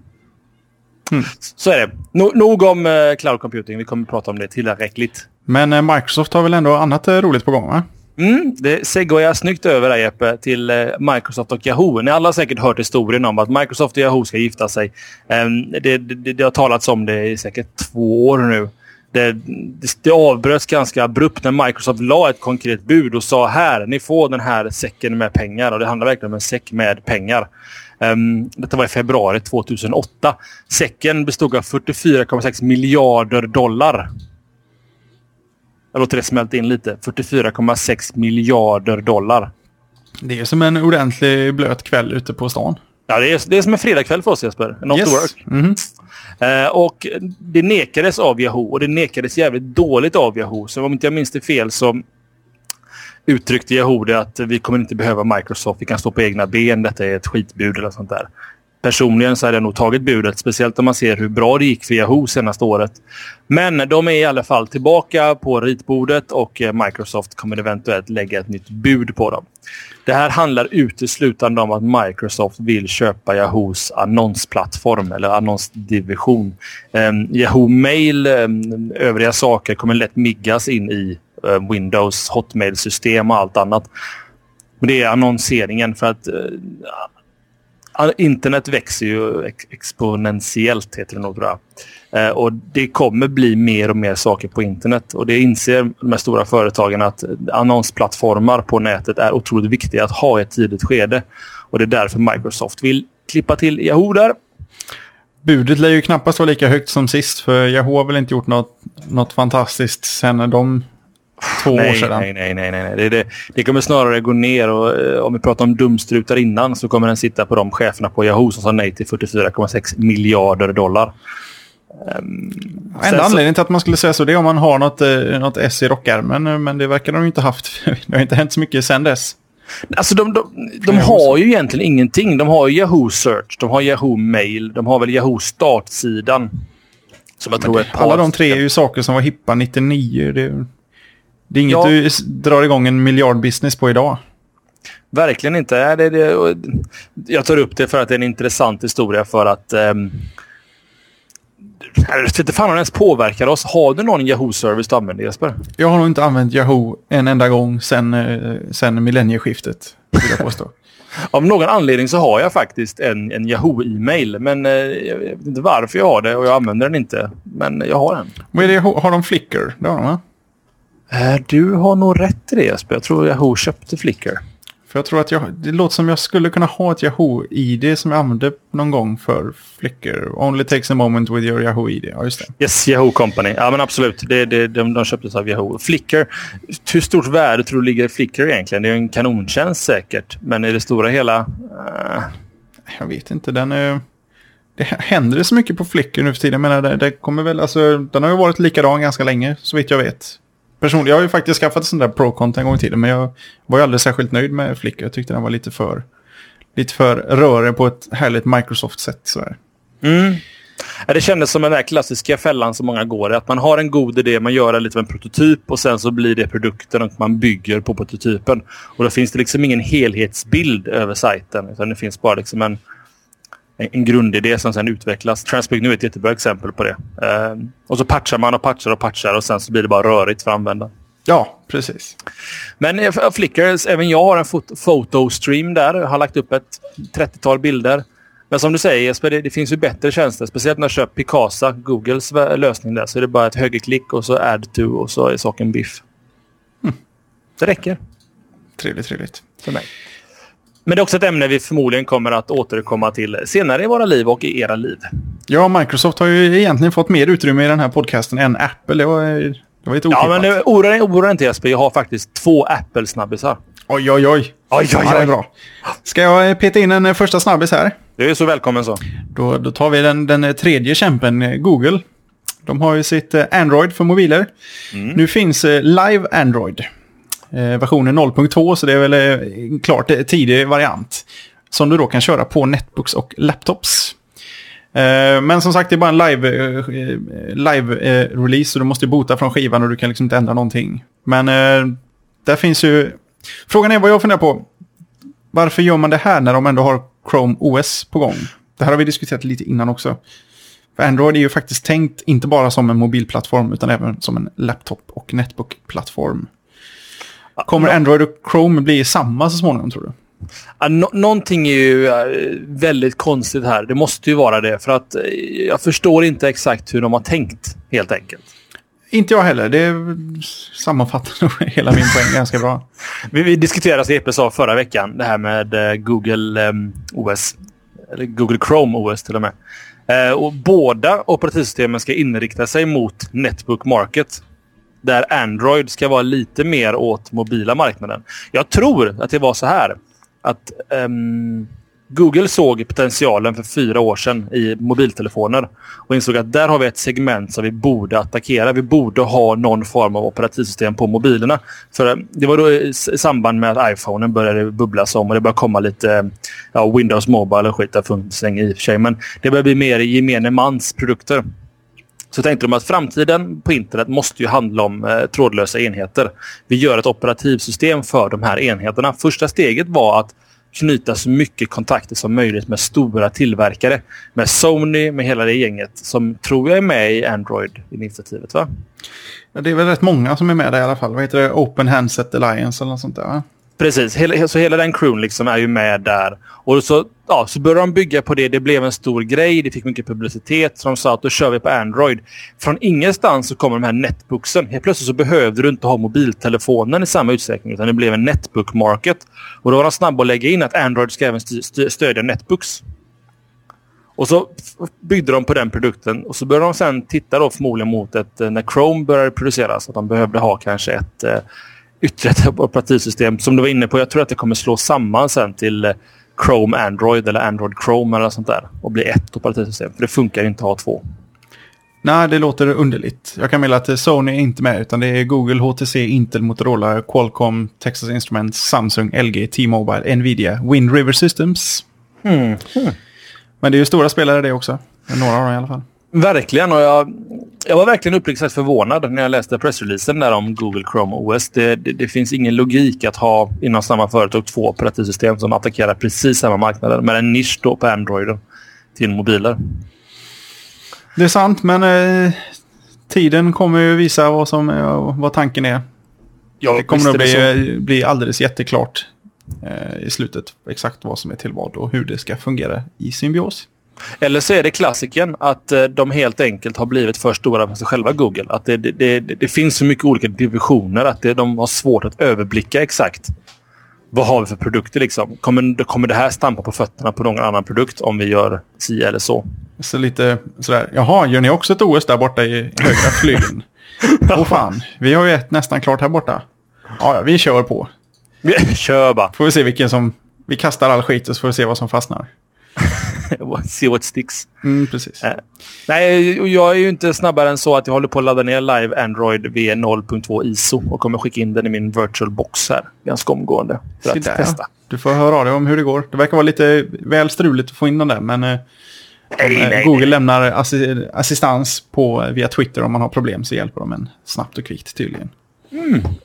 Mm. Så är det. No, nog om eh, cloud computing. Vi kommer att prata om det tillräckligt. Men eh, Microsoft har väl ändå annat roligt på gång, va? Mm, det segwayar snyggt över där Jeppe till eh, Microsoft och Yahoo. Ni alla har säkert hört historien om att Microsoft och Yahoo ska gifta sig. Ehm, det, det, det har talats om det i säkert två år nu. Det, det, avbröts ganska abrupt när Microsoft la ett konkret bud och sa här, ni får den här säcken med pengar. Och det handlar verkligen om en säck med pengar. Um, detta var i februari 2008. Säcken bestod av 44,6 miljarder dollar. Jag låter det smälta in lite. 44,6 miljarder dollar. Det är som en ordentlig blöt kväll ute på stan. Ja, det, är, det är som en fredagkväll för oss Jesper. Not to work. Mhm. Eh, och det nekades av Yahoo och det nekades jävligt dåligt av Yahoo. Så om inte jag minns det fel så uttryckte Yahoo det att vi kommer inte behöva Microsoft. Vi kan stå på egna ben. Detta är ett skitbud eller sånt där. Personligen så hade jag nog tagit budet, speciellt om man ser hur bra det gick för Yahoo senaste året. Men de är i alla fall tillbaka på ritbordet och eh, Microsoft kommer eventuellt lägga ett nytt bud på dem. Det här handlar uteslutande om att Microsoft vill köpa Yahoos annonsplattform eller annonsdivision. Um, Yahoo Mail, um, övriga saker kommer lätt miggas in i eh, Windows Hotmail-system och allt annat. Men det är annonseringen för att eh, internet växer ju ex exponentiellt, heter det nog tror. Eh, och det kommer bli mer och mer saker på internet. Och det inser de här stora företagen att annonsplattformar på nätet är otroligt viktiga att ha i ett tidigt skede. Och det är därför Microsoft vill klippa till Yahoo där. Budet lär ju knappast vara lika högt som sist, för Yahoo har väl inte gjort något, något fantastiskt sen de två år Nej, sedan. nej, nej, nej, nej. Det, det, det kommer snarare gå ner och eh, om vi pratar om dumstrutar innan så kommer den sitta på de cheferna på Yahoo som sa nej till 44,6 miljarder dollar. Um, Enda anledningen till att man skulle säga så det är om man har något, eh, något S i rockärmen, eh, men det verkar de inte haft. Det har inte hänt så mycket sen dess. Alltså de, de, de har ju egentligen ingenting. De har ju Yahoo Search, de har Yahoo Mail, de har väl Yahoo Startsidan. Som jag tror par Alla de tre är ju saker som var hippa 99. Det, det är inget Ja. du drar igång en miljardbusiness på idag. Verkligen inte. Det, det, jag tar upp det för att det är en intressant historia för att... Um, jag vet inte fan om den ens påverkar oss. Har du någon Yahoo-service du använder Jesper? Jag har nog inte använt Yahoo en enda gång sen, eh, sen millennieskiftet, vill jag påstå. Av någon anledning så har jag faktiskt en, en Yahoo-e-mail. Men eh, jag vet inte varför jag har det och jag använder den inte. Men jag har den. Vad är det, Yahoo- har de Flickr? Det har de va? Eh, Du har nog rätt i det Jesper. Jag tror Yahoo köpte Flickr. För jag tror att jag, det låter som jag skulle kunna ha ett Yahoo-ID som jag använde någon gång för Flickr. Only takes a moment with your Yahoo-ID. Ja, just det. Yes, Yahoo Company. Ja, men absolut. Det, det, de, de köptes av Yahoo. Flickr. Hur stort värde tror du ligger i Flickr egentligen? Det är en kanontjänst säkert. Men i det stora hela... eh, Jag vet inte, den är... Det händer det så mycket på Flickr nu för tiden. Jag menar, det, det kommer väl, alltså, den har ju varit likadan ganska länge, så vitt jag vet. Personligen, jag har ju faktiskt skaffat sån där Pro-content en gång i tiden, men jag var ju aldrig särskilt nöjd med Flickr. Jag tyckte den var lite för, lite för rörig på ett härligt Microsoft-sätt. Mm. Det kändes som den där klassiska fällan som många går i. Att man har en god idé, man gör en lite av en prototyp och sen så blir det produkten och man bygger på prototypen. Och då finns det liksom ingen helhetsbild över sajten. Utan det finns bara liksom en, en, grundidé som sen utvecklas. Transbig nu är ett jättebra exempel på det. Eh, och så patchar man och patchar och patchar och sen så blir det bara rörigt för användaren. Ja, precis. Men eh, Flickr, även jag har en fot- fotostream där. Jag har lagt upp ett 30-tal bilder. Men som du säger Jesper, det, det finns ju bättre tjänster. Speciellt när jag köper Picasa, Googles lösning där. Så är det bara ett högerklick och så add to och så är saken biff. Det räcker Trevligt, trevligt. för mig. Men det är också ett ämne vi förmodligen kommer att återkomma till senare i våra liv och i era liv. Ja, Microsoft har ju egentligen fått mer utrymme i den här podcasten än Apple. Det var, det var lite otippat. Ja, men oroa oroa inte Jesper. Jag har faktiskt två Apple-snabbisar. Oj, oj, oj. Oj, oj, oj. bra. Ska jag eh, peta in en eh, första snabbis här? Du är så välkommen så. Då, då tar vi den, den eh, tredje kämpen, Google. De har ju sitt Android för mobiler. Nu finns Live Android. Eh, versionen 0.2, så det är väl eh, en klart eh, tidig variant. Som du då kan köra på netbooks och laptops. Eh, men som sagt, det är bara en live-release. Live, eh, eh, eh så du måste bota från skivan och du kan liksom inte ändra någonting. Men eh, där finns ju... Frågan är vad jag funderar på. Varför gör man det här när de ändå har Chrome OS på gång? Det här har vi diskuterat lite innan också. För Android är ju faktiskt tänkt inte bara som en mobilplattform utan även som en laptop och netbook-plattform. Kommer Android och Chrome bli samma så småningom tror du? Nå- någonting är ju eh, väldigt konstigt här. Det måste ju vara det. För att eh, jag förstår inte exakt hur de har tänkt, helt enkelt. Inte jag heller. Det sammanfattar nog hela min poäng ganska bra. Vi, vi diskuterade, som Jeppe sa förra veckan, det här med eh, Google ehm, OS. Eller Google Chrome OS till och med. Eh, och båda operativsystemen ska inrikta sig mot Netbook Market. Där Android ska vara lite mer åt mobila marknaden. Jag tror att det var så här. Att um, Google såg potentialen för fyra år sedan i mobiltelefoner och insåg att där har vi ett segment som vi borde attackera. Vi borde ha någon form av operativsystem på mobilerna. För eh, det var då i samband med att iPhonen började bubblas om och det började komma lite ja, Windows Mobile och skit. Det funnits länge i och för sig. Men det började bli mer gemene mans produkter. Så tänkte de att framtiden på internet måste ju handla om eh, trådlösa enheter. Vi gör ett operativsystem för de här enheterna. Första steget var att knyta så mycket kontakter som möjligt med stora tillverkare. Med Sony, med hela det gänget som tror jag är med i Android-initiativet. va? Ja, det är väl rätt många som är med där i alla fall. Vad heter det? Open Handset Alliance eller något sånt där va? Precis, hela, så hela den crewen liksom är ju med där. Och så, ja, så började de bygga på det. Det blev en stor grej. Det fick mycket publicitet. Så de sa att då kör vi på Android. Från ingenstans så kommer de här netbooksen. Helt plötsligt så behövde du inte ha mobiltelefonen i samma utsträckning. Utan det blev en netbook market. Och då var de snabba att lägga in att Android ska även stödja netbooks. Och så byggde de på den produkten. Och så började de sen titta då förmodligen mot ett, eh, när Chrome började produceras. Att de behövde ha kanske ett eh, ytterligare ett operativsystem. Som du var inne på, jag tror att det kommer slå samman sen till eh, Chrome Android eller Android Chrome eller sånt där. Och bli ett operativsystem. För det funkar inte att ha två. Nej, det låter underligt. Jag kan meddela att Sony är inte med, utan det är Google, HTC, Intel, Motorola, Qualcomm, Texas Instruments, Samsung, LG, T-Mobile, Nvidia, Wind River Systems. Men det är ju stora spelare det också. Några av dem i alla fall. Verkligen. Och jag, jag var verkligen uppriktigt sagt förvånad när jag läste pressreleasen där om Google Chrome OS. Det, det, det finns ingen logik att ha inom samma företag två operativsystem som attackerar precis samma marknader med en nisch då på Android till mobiler. Det är sant, men eh, tiden kommer ju visa vad, som, eh, vad tanken är. Ja, Det kommer att det så. bli, bli alldeles jätteklart eh, i slutet exakt vad som är till vad och hur det ska fungera i symbios. Eller så är det klassiken att eh, de helt enkelt har blivit för stora för sig själva Google. Att det, det, det, det finns så mycket olika divisioner att de har svårt att överblicka exakt. Vad har vi för produkter liksom? Kommer, kommer det här stampa på fötterna på någon annan produkt om vi gör si eller så? Så lite sådär, jaha, gör ni också ett OS där borta i högra flygeln? Åh fan, vi har ju ett nästan klart här borta. Ja, ja, vi kör på. Kör bara. Får vi se vilken som... Vi kastar all skit och så får vi se vad som fastnar. See what sticks. Mm, precis. Eh, Nej, jag är ju inte snabbare än så att jag håller på att ladda ner Live Android V0.2 ISO och kommer skicka in den i min virtual box här ganska omgående. För att där, testa. Du får höra av dig om hur det går. Det verkar vara lite väl struligt att få in den där, men... Eh, Nej, eh, nej, Google nej. lämnar assi assistans på, via Twitter om man har problem så hjälper de en snabbt och kvickt tydligen.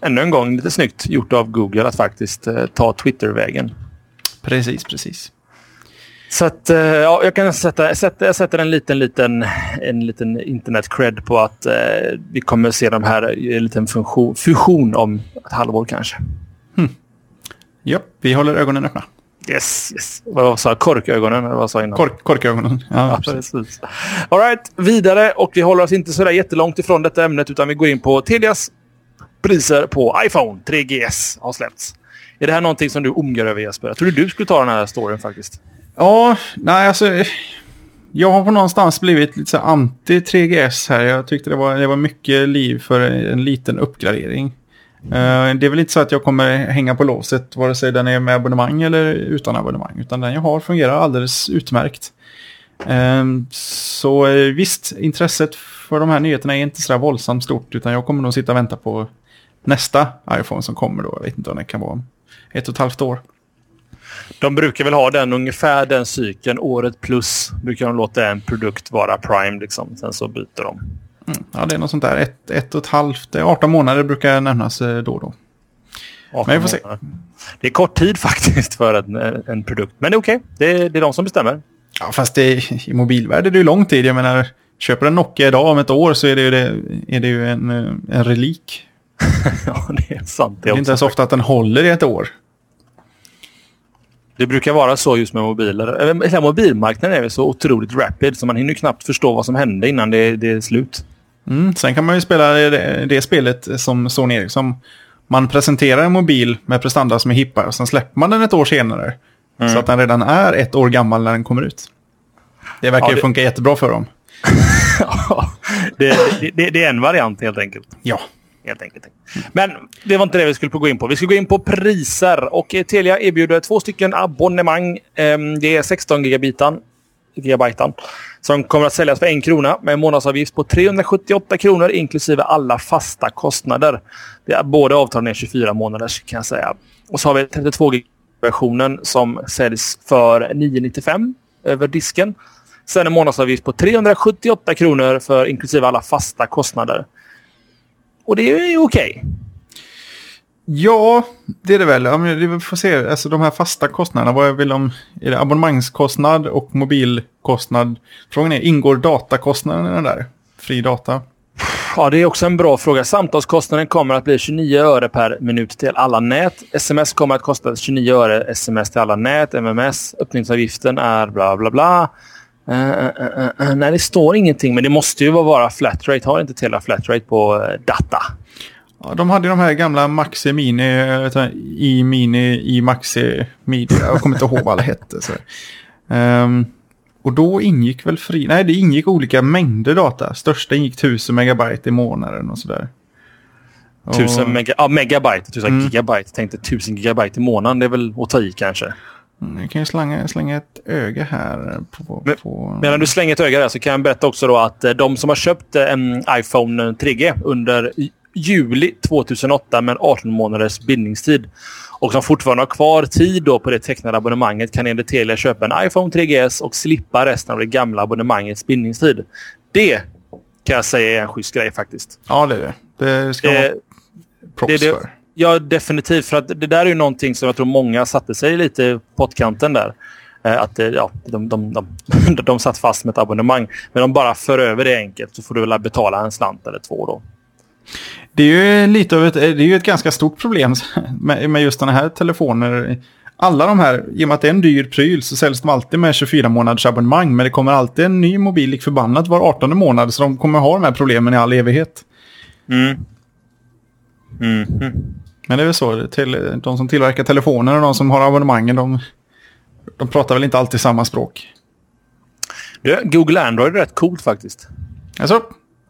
Ännu en gång lite snyggt gjort av Google att faktiskt eh, ta Twitter-vägen. Precis, precis. Så att, eh, ja, jag kan sätta, sätta, jag sätter en liten, liten, en liten internet-cred på att eh, vi kommer se de här i en liten funktion, fusion om ett halvår kanske. Ja, vi håller ögonen öppna. Yes, yes. Vad sa jag? Korkögonen? Eller vad sa jag innan? Kork, korkögonen. Ja, Ja, precis. precis. All right, vidare. Och vi håller oss inte så där jättelångt ifrån detta ämnet utan vi går in på Telias priser på iPhone 3GS har släppts. Är det här någonting som du omgar över Jesper? Jag trodde du skulle ta den här storyn faktiskt. Ja, nej alltså... jag har på någonstans blivit lite så anti 3GS här. Jag tyckte det var, det var mycket liv för en liten uppgradering. Uh, det är väl inte så att jag kommer hänga på låset vare sig den är med abonnemang eller utan abonnemang. Utan den jag har fungerar alldeles utmärkt. Uh, så uh, visst, intresset för de här nyheterna är inte så våldsamt stort. Utan jag kommer nog sitta och vänta på nästa iPhone som kommer då. Jag vet inte om det kan vara om ett och ett halvt år. De brukar väl ha den ungefär den cykeln. Året plus brukar de låta en produkt vara prime. Liksom. Sen så byter de. Mm. Ja, det är något sånt där. Ett, ett och ett halvt, 18 månader brukar nämnas eh, då och då. Men vi får se. Det är kort tid faktiskt för en, en produkt. Men det är okej. Okay. Det, det, är de som bestämmer. Ja, fast det, i mobilvärlden är det ju lång tid. Jag menar, köper en Nokia idag om ett år så är det ju, det, är det ju en, eh, en relik. ja, det är sant. Det är, det är inte så ofta att den håller i ett år. Det brukar vara så just med mobiler. Hela mobilmarknaden är så otroligt rapid så man hinner knappt förstå vad som hände innan det, det är slut. Mm, sen kan man ju spela det, det spelet som Sony Ericsson. Man presenterar en mobil med prestanda som är hippa och sen släpper man den ett år senare. Mm. Så att den redan är ett år gammal när den kommer ut. Det verkar ja, det... funka jättebra för dem. det, det, det, är en variant helt enkelt. Ja helt enkelt. Men det var inte det vi skulle gå in på. Vi ska gå in på priser. Och eh, Telia erbjuder två stycken abonnemang. Ehm, det är 16 gigabitan, gigabitan som kommer att säljas för en krona med en månadsavgift på 378 kronor inklusive alla fasta kostnader. Det är, båda avtalen är 24 månaders kan jag säga. Och så har vi 32 versionen som säljs för 995 över disken. Sen en månadsavgift på 378 kronor för inklusive alla fasta kostnader. Och det är ju okej. Okay. Ja, det är det väl. Vi får se. Alltså de här fasta kostnaderna. Vad väl om, är det abonnemangskostnad och mobilkostnad? Frågan är, ingår datakostnaden i den där? Fri data? Ja, det är också en bra fråga. Samtalskostnaden kommer att bli 29 öre per minut till alla nät. Sms kommer att kosta 29 öre sms till alla nät. MMS. Öppningsavgiften är bla bla bla. Uh, uh, uh, nej, det står ingenting, men det måste ju vara flatrate. Har inte Telia flatrate på data? Ja, de hade de här gamla Maxi Mini, i Mini, i Maxi Mini. Jag kommer inte ihåg vad alla hette. Så. Um, och då ingick väl fri... Nej, det ingick olika mängder data. Största ingick 1000 megabyte i månaden och sådär. 1000 mega, ja, megabyte, 1000 mm. gigabyte. Tänkte 1000 gigabyte i månaden. Det är väl att ta i kanske. Mm, jag kan ju slänga, slänga ett öga här. På, på... Medan du slänger ett öga där så kan jag berätta också då att eh, de som har köpt eh, en iPhone 3G under juli 2008 med 18 månaders bindningstid och som fortfarande har kvar tid då på det tecknade abonnemanget kan enligt Telia köpa en iPhone 3GS och slippa resten av det gamla abonnemangets bindningstid. Det kan jag säga är en schysst grej faktiskt. Ja, det är det. Det ska eh, vara props det, det, för. Ja, definitivt. För att det där är ju någonting som jag tror många satte sig lite på pottkanten där. Eh, att eh, ja, de, de, de, de satt fast med ett abonnemang. Men de bara för över det enkelt så får du väl betala en slant eller två då. Det är ju lite av ett, det är ju ett ganska stort problem med, med just sådana här telefoner. Alla de här, i och med att det är en dyr pryl så säljs de alltid med 24 månaders abonnemang. Men det kommer alltid en ny mobil lik förbannat var 18 månad. Så de kommer ha de här problemen i all evighet. Mm. Mm. Men det är väl så, till, de som tillverkar telefoner och de som har abonnemangen, de, de pratar väl inte alltid samma språk. Du, Google Android är rätt coolt faktiskt. Alltså?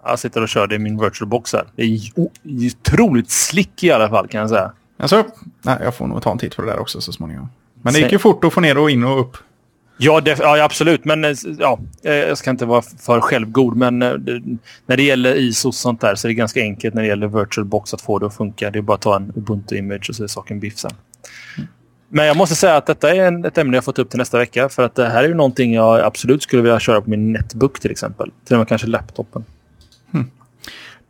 Jag sitter och kör det i min virtual box här. Det är otroligt slick i alla fall kan jag säga. Alltså? Nej, jag får nog ta en titt på det där också så småningom. Men det gick ju fort att få ner och in och upp. Ja, ja, absolut. Men eh, ja, eh, jag ska inte vara för självgod. Men eh, när det gäller ISO och sånt där så är det ganska enkelt när det gäller VirtualBox att få det att funka. Det är bara att ta en Ubuntu-image och så är saken biff sen. Men jag måste säga att detta är ett ämne jag fått upp till nästa vecka. För att det här är ju någonting jag absolut skulle vilja köra på min Netbook till exempel. Till och med kanske laptopen. Hmm.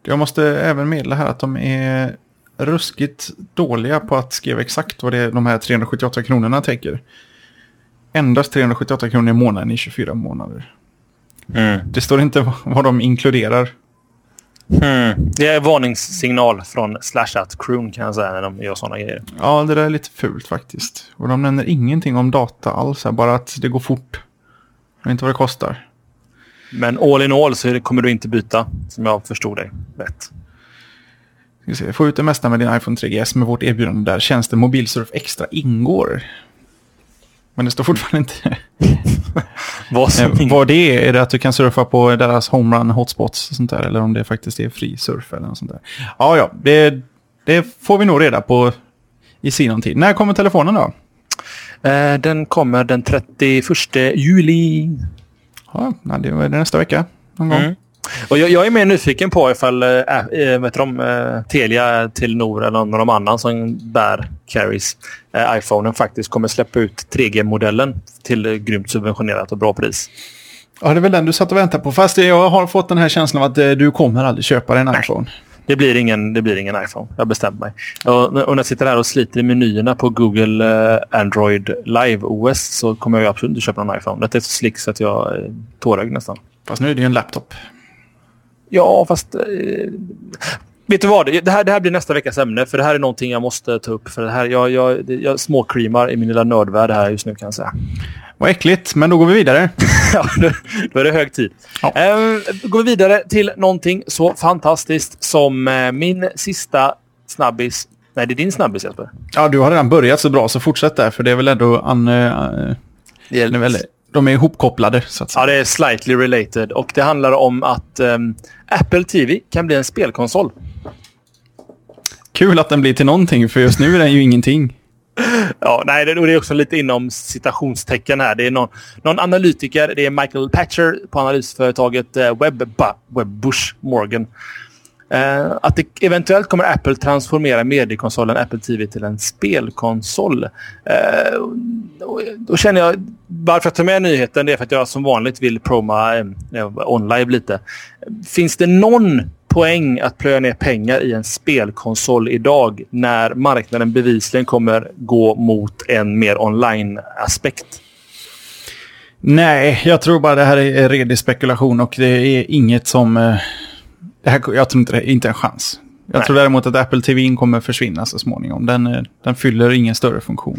Jag måste även meddela här att de är ruskigt dåliga på att skriva exakt vad det är de här 378 kronorna täcker endast 378 kronor i månaden i 24 månader. Mm. Det står inte vad de inkluderar. Mm. Det är varningssignal från Slashat Croon kan jag säga när de gör sådana grejer. Ja, det där är lite fult faktiskt. Och de nämner ingenting om data alls, bara att det går fort. Jag vet inte vad det kostar. Men all in all så kommer du inte byta, som jag förstod dig rätt. Ska se, få ut det mesta med din iPhone 3GS med vårt erbjudande där tjänsten Mobilsurf Extra ingår. Men det står fortfarande inte Vad, som Eh, vad det är, är det att du kan surfa på deras homerun hotspots och sånt där? Eller om det faktiskt är fri surf eller något sånt där. Ja, ja, det, det får vi nog reda på i sinom tid. När kommer telefonen då? Eh, den kommer den 31 juli. Ja, det är nästa vecka. Någon gång. Mm. Och jag, jag är mer nyfiken på ifall äh, äh, vet de, äh, Telia, Telenor eller någon annan som bär carries äh, iPhonen faktiskt kommer släppa ut 3G-modellen till äh, grymt subventionerat och bra pris. Ja, det är väl den du satt och väntade på. Fast jag har fått den här känslan av att eh, du kommer aldrig köpa en iPhone. Det blir ingen, det blir ingen iPhone. Jag har bestämt mig. Och, och när jag sitter här och sliter i menyerna på Google Android Live OS så kommer jag absolut inte köpa någon iPhone. Det är så slick så att jag är tårögd nästan. Fast nu är det ju en laptop. Ja, fast... Eh, vet du vad? Det här, det här blir nästa veckas ämne. För det här är någonting jag måste ta upp. För det här, jag, jag, jag småcreamar i min lilla nördvärld här just nu kan jag säga. Vad äckligt, men då går vi vidare. ja, då, är det hög tid. Ja. Ehm, går vi vidare till någonting så fantastiskt som eh, min sista snabbis. Nej, det är din snabbis Jesper. Ja, du har redan börjat så bra, så fortsätt där. För det är väl ändå... An, uh, det är väl, de är ihopkopplade, så att säga. Ja, det är slightly related. Och det handlar om att um, Apple TV kan bli en spelkonsol. Kul att den blir till någonting, för just nu är den ju ingenting. Ja, nej, det, är också lite inom citationstecken här. Det är någon, någon analytiker, det är Michael Patcher på analysföretaget eh, Webba, Webbush Morgan. Eh, att det eventuellt kommer Apple transformera mediekonsolen Apple TV till en spelkonsol. Eh, och, då känner jag, varför jag tar med nyheten, det är för att jag som vanligt vill proma eh, online lite. Finns det någon poäng att plöja ner pengar i en spelkonsol idag när marknaden bevisligen kommer gå mot en mer online-aspekt? Nej, jag tror bara det här är redig spekulation och det är inget som... eh, Det här, jag tror inte det är inte en chans. Jag Nej. tror däremot att Apple TV kommer försvinna så småningom. Den, eh, den fyller ingen större funktion.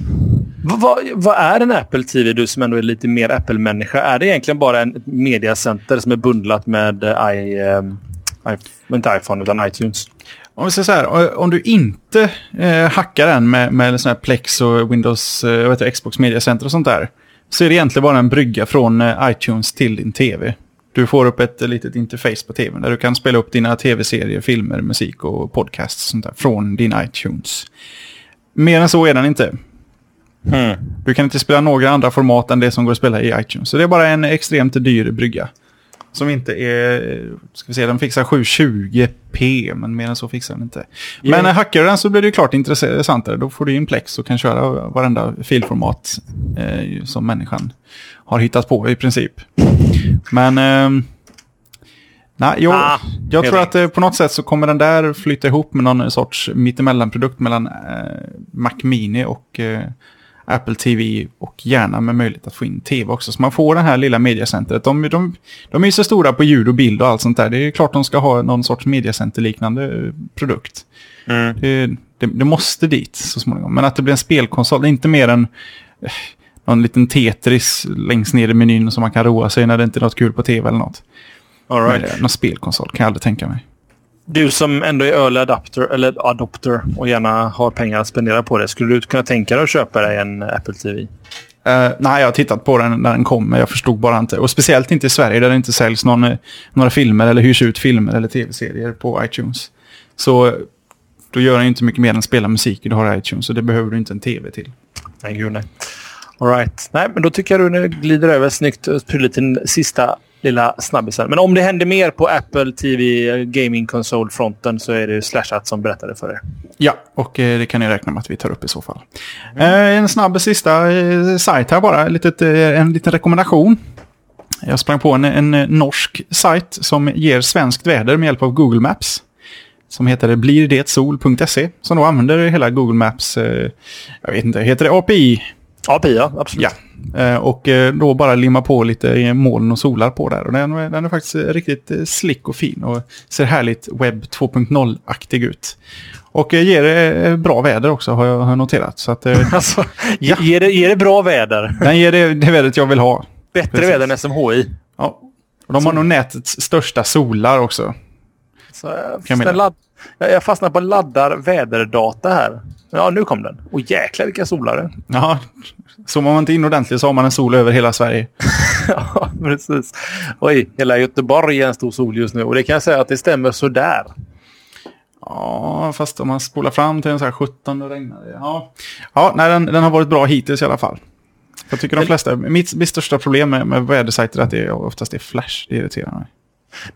Vad, vad, vad är en Apple TV, du som ändå är lite mer Apple-människa? Är det egentligen bara en ett mediacenter som är bundlat med eh, i, eh, i, inte iPhone utan iTunes? Om vi säger så här, om du inte eh, hackar den med, med sån här Plex och Windows, eh, heter det, Xbox Media Center och sånt där. Så är det egentligen bara en brygga från eh, iTunes till din tv. Du får upp ett litet interface på tvn där du kan spela upp dina tv-serier, filmer, musik och podcasts sånt där från din iTunes. Mer än så är den inte. Hmm. Du kan inte spela några andra format än det som går att spela i iTunes. Så det är bara en extremt dyr brygga. Som inte är, ska vi se, den fixar 720p, men mer än så fixar den inte. Men Yeah. hackar du den så blir det ju klart intressantare. Då får du in Plex och kan köra varenda filformat eh, som människan har hittat på i princip. Men, eh, nej, jag, Ah, jag tror att eh, på något sätt så kommer den där flytta ihop med någon sorts mittemellanprodukt mellan eh, Mac Mini och eh, Apple TV och gärna med möjlighet att få in tv också. Så man får det här lilla mediacentret. De, de, de är ju så stora på ljud och bild och allt sånt där. Det är klart de ska ha någon sorts mediacenter-liknande eh, produkt. Mm. Det, det, det måste dit så småningom. Men att det blir en spelkonsol, det är inte mer än eh, någon liten Tetris längst ner i menyn som man kan roa sig när det inte är något kul på tv eller något. All Men, right. eh, någon spelkonsol kan jag aldrig tänka mig. Du som ändå är early adapter, eller adopter och gärna har pengar att spendera på det. Skulle du kunna tänka dig att köpa dig en Apple TV? Eh, nej, jag har tittat på den när den kom, men jag förstod bara inte. Och speciellt inte i Sverige där det inte säljs någon, eh, några filmer eller hyrs ut filmer eller tv-serier på iTunes. Så då gör den inte mycket mer än att spela musik du har iTunes, så det behöver du inte en tv till. Nej, gud nej. All right. Nej, men då tycker jag du glider över snyggt eh, och prydligt till den sista lilla snabbisen. Men om det händer mer på Apple TV eh, Gaming Console-fronten så är det Slashat som berättade för er. Ja, och eh, det kan ni räkna med att vi tar upp i så fall. Mm. en snabb sista sajt här bara, litet, en liten rekommendation. Jag sprang på en, en norsk sajt som ger svenskt väder med hjälp av Google Maps. Som heter blirDetsol.se. Som då använder hela Google Maps, jag vet inte, heter det API? Ja, Pia. Absolut. Ja. Eh, och eh, då bara limma på lite moln och solar på där. Och den, den är faktiskt eh, riktigt slick och fin och ser härligt webb 2.0-aktig ut. Och ger bra väder också har jag, noterat. Så att Alltså, Ja. ge, det, ge det bra väder. den ger det, det vädret jag vill ha. Bättre Precis. väder än SMHI. Ja. Och de har nog nätets största solar också. Så, jag, jag? Jag, fastnar på laddar väderdata här. Ja, nu kom den. Och jäklar vilka solare. Ja, zoomar man inte in ordentligt så har man en sol över hela Sverige. ja, precis. Oj, hela Göteborg är en stor sol just nu och det kan jag säga att det stämmer sådär. Ja, fast om man spolar fram till en så här 17 och regnar det. Ja, ja nej, den, den har varit bra hittills i alla fall. Jag tycker de flesta, mitt, mitt största problem med, med vädersajter är att det oftast är flash. Det irriterar mig.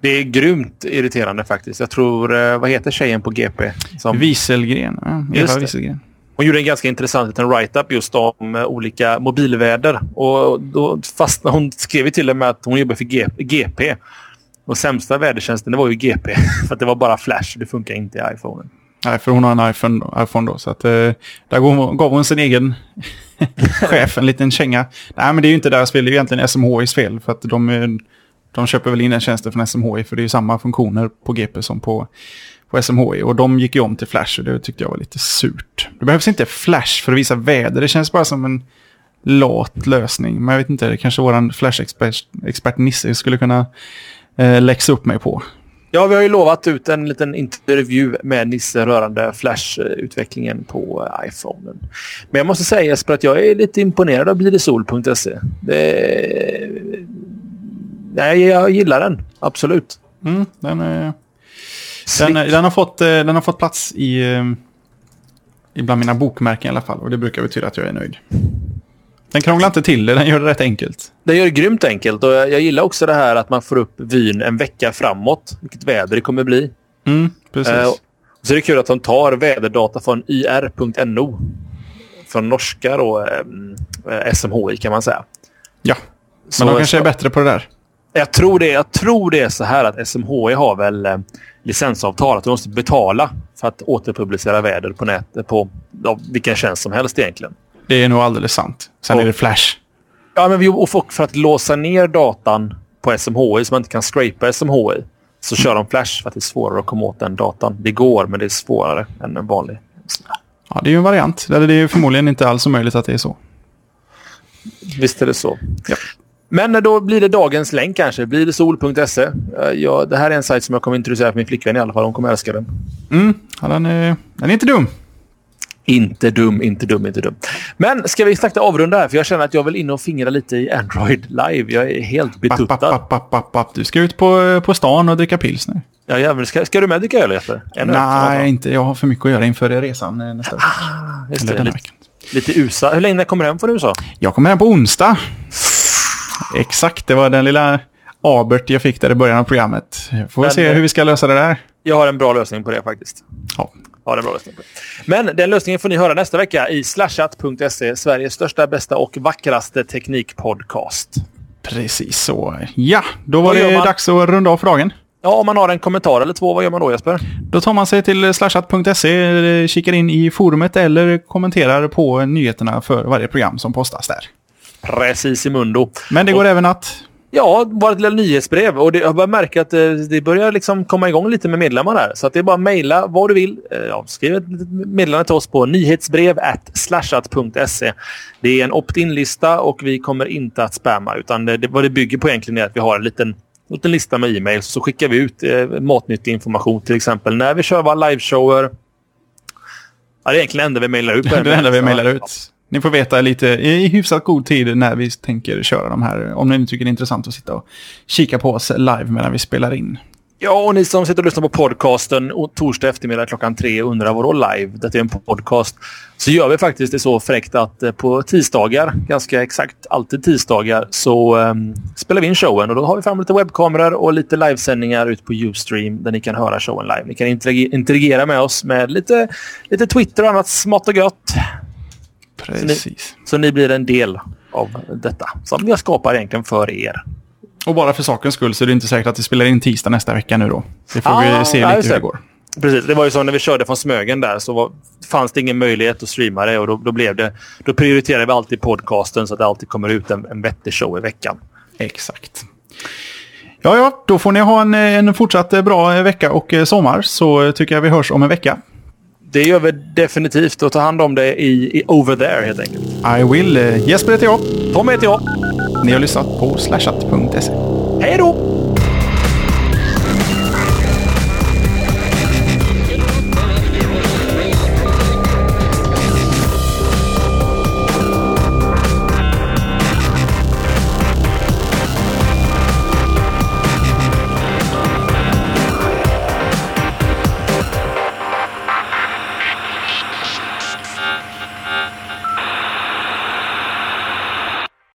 Det är grymt irriterande faktiskt. Jag tror, eh, vad heter tjejen på GP? Som... Wieselgren. Ja, Eva Wieselgren. Hon gjorde en ganska intressant liten write-up just om eh, olika mobilväder. Och då fastnade hon skrev till och med att hon jobbar för GP. Och sämsta vädertjänsten det var ju GP. För att det var bara flash. Det funkar inte i iPhone. Nej, för hon har en iPhone, iPhone då. Så att, eh, där gav hon, gav hon sin egen chef en liten känga. Nej, men det är ju inte deras fel. Det är egentligen SMHIs fel. För att de, de köper väl in den tjänsten från SMHI. För det är ju samma funktioner på GP som på, på SMHI. Och de gick ju om till Flash och det tyckte jag var lite surt. Det behövs inte Flash för att visa väder. Det känns bara som en lat lösning. Men jag vet inte, det kanske vår Flash-expert Nisse skulle kunna eh, läxa upp mig på. Ja, vi har ju lovat ut en liten intervju med Nisse rörande Flash-utvecklingen på iPhonen. Men jag måste säga Jesper att jag är lite imponerad av blidesol.se. Det... Nej, jag gillar den. Absolut. Mm, den, är... den, den, har fått, eh, den har fått plats i, eh, i bland mina bokmärken i alla fall. Och det brukar betyda att jag är nöjd. Den krånglar inte till det, den gör det rätt enkelt. Den gör det grymt enkelt och jag, gillar också det här att man får upp vyn en vecka framåt. Vilket väder det kommer bli. Mm, precis. Eh, så är det kul att de tar väderdata från yr.no. Från norska då, eh, SMHI kan man säga. Ja, men så de kanske är bättre på det där. Jag tror det, jag tror det är så här att SMHI har väl eh, licensavtal. Att du måste betala för att återpublicera väder på nätet på ja, vilken tjänst som helst egentligen. Det är nog alldeles sant. Sen och, är det Flash. Ja, men vi, och för att låsa ner datan på SMHI så man inte kan scrapa SMHI så kör de Flash för att det är svårare att komma åt den datan. Det går, men det är svårare än en vanlig. Ja, det är ju en variant. Det är förmodligen inte alls möjligt att det är så. Visst är det så. Ja. Men då blir det dagens länk kanske. Blir det sol.se. Ja, det här är en sajt som jag kommer introducera för min flickvän i alla fall. Hon kommer älska den. Mm, ja, den, är, den är inte dum. Inte dum, inte dum, inte dum. Men ska vi sakta avrunda här? För jag känner att jag vill in och fingra lite i Android live. Jag är helt betuttad. Papp, papp, papp, papp, Du ska ut på, på stan och dricka pilsner. Ja, jävlar. Ska, ska du med dricka öl, Jesper? Nej, inte. Jag har för mycket att göra inför resan eh, nästa vecka. Ah, just det. Lite, lite USA. Hur länge kommer du hem från USA? Jag kommer hem på onsdag. Exakt, det var den lilla abert jag fick där i början av programmet. Får vi se hur vi ska lösa det där. Jag har en bra lösning på det faktiskt. Ja, har en bra lösning på det. Men den lösningen får ni höra nästa vecka i slashat.se, Sveriges största, bästa och vackraste teknikpodcast. Precis så. Ja, då var det man... dags att runda av för dagen. Ja, om man har en kommentar eller två, vad gör man då Jesper? Då tar man sig till slashat.se, kikar in i forumet eller kommenterar på nyheterna för varje program som postas där. Precis i mundo. Men det går och... även att Ja, vårt lilla nyhetsbrev. Och det, jag börjar märka att det, eh, det börjar liksom komma igång lite med medlemmar där. Så att det är bara att mejla vad du vill. Eh, ja, skriv ett meddelande till oss på nyhetsbrev slashat.se. Det är en opt-in-lista och vi kommer inte att spamma. Utan det, vad det bygger på egentligen är att vi har en liten, liten lista med e-mail. Så skickar vi ut eh, matnyttig information till exempel när vi kör våra liveshower. Ja, det är egentligen det enda vi mejlar ut. det enda vi mejlar ut. Ni får veta lite i hyfsat god tid när vi tänker köra de här. Om ni tycker det är intressant att sitta och kika på oss live medan vi spelar in. Ja, och ni som sitter och lyssnar på podcasten torsdag eftermiddag klockan tre undrar vadå live? Detta är en podcast. Så gör vi faktiskt det så fräckt att eh, på tisdagar, ganska exakt alltid tisdagar, så um, spelar vi in showen. Och då har vi fram lite webbkameror och lite livesändningar ut på Ustream där ni kan höra showen live. Ni kan interagera med oss med lite, lite Twitter och annat smått och gött. Precis. Så ni, så ni blir en del av detta som jag skapar egentligen för er. Och bara för sakens skull så är det inte säkert att vi spelar in tisdag nästa vecka nu då. Det får ah, vi se lite hur det går. Precis, det var ju så när vi körde från Smögen där så var, fanns det ingen möjlighet att streama det och då, då, blev det, då prioriterade vi alltid podcasten så att det alltid kommer ut en, en vettig show i veckan. Exakt. Ja, ja, då får ni ha en, en fortsatt bra vecka och sommar så tycker jag vi hörs om en vecka. Det gör vi definitivt och ta hand om det i, i over there helt enkelt. I will. Jesper heter jag. Tom heter jag. Ni har lyssnat på slashat.se. Hej då!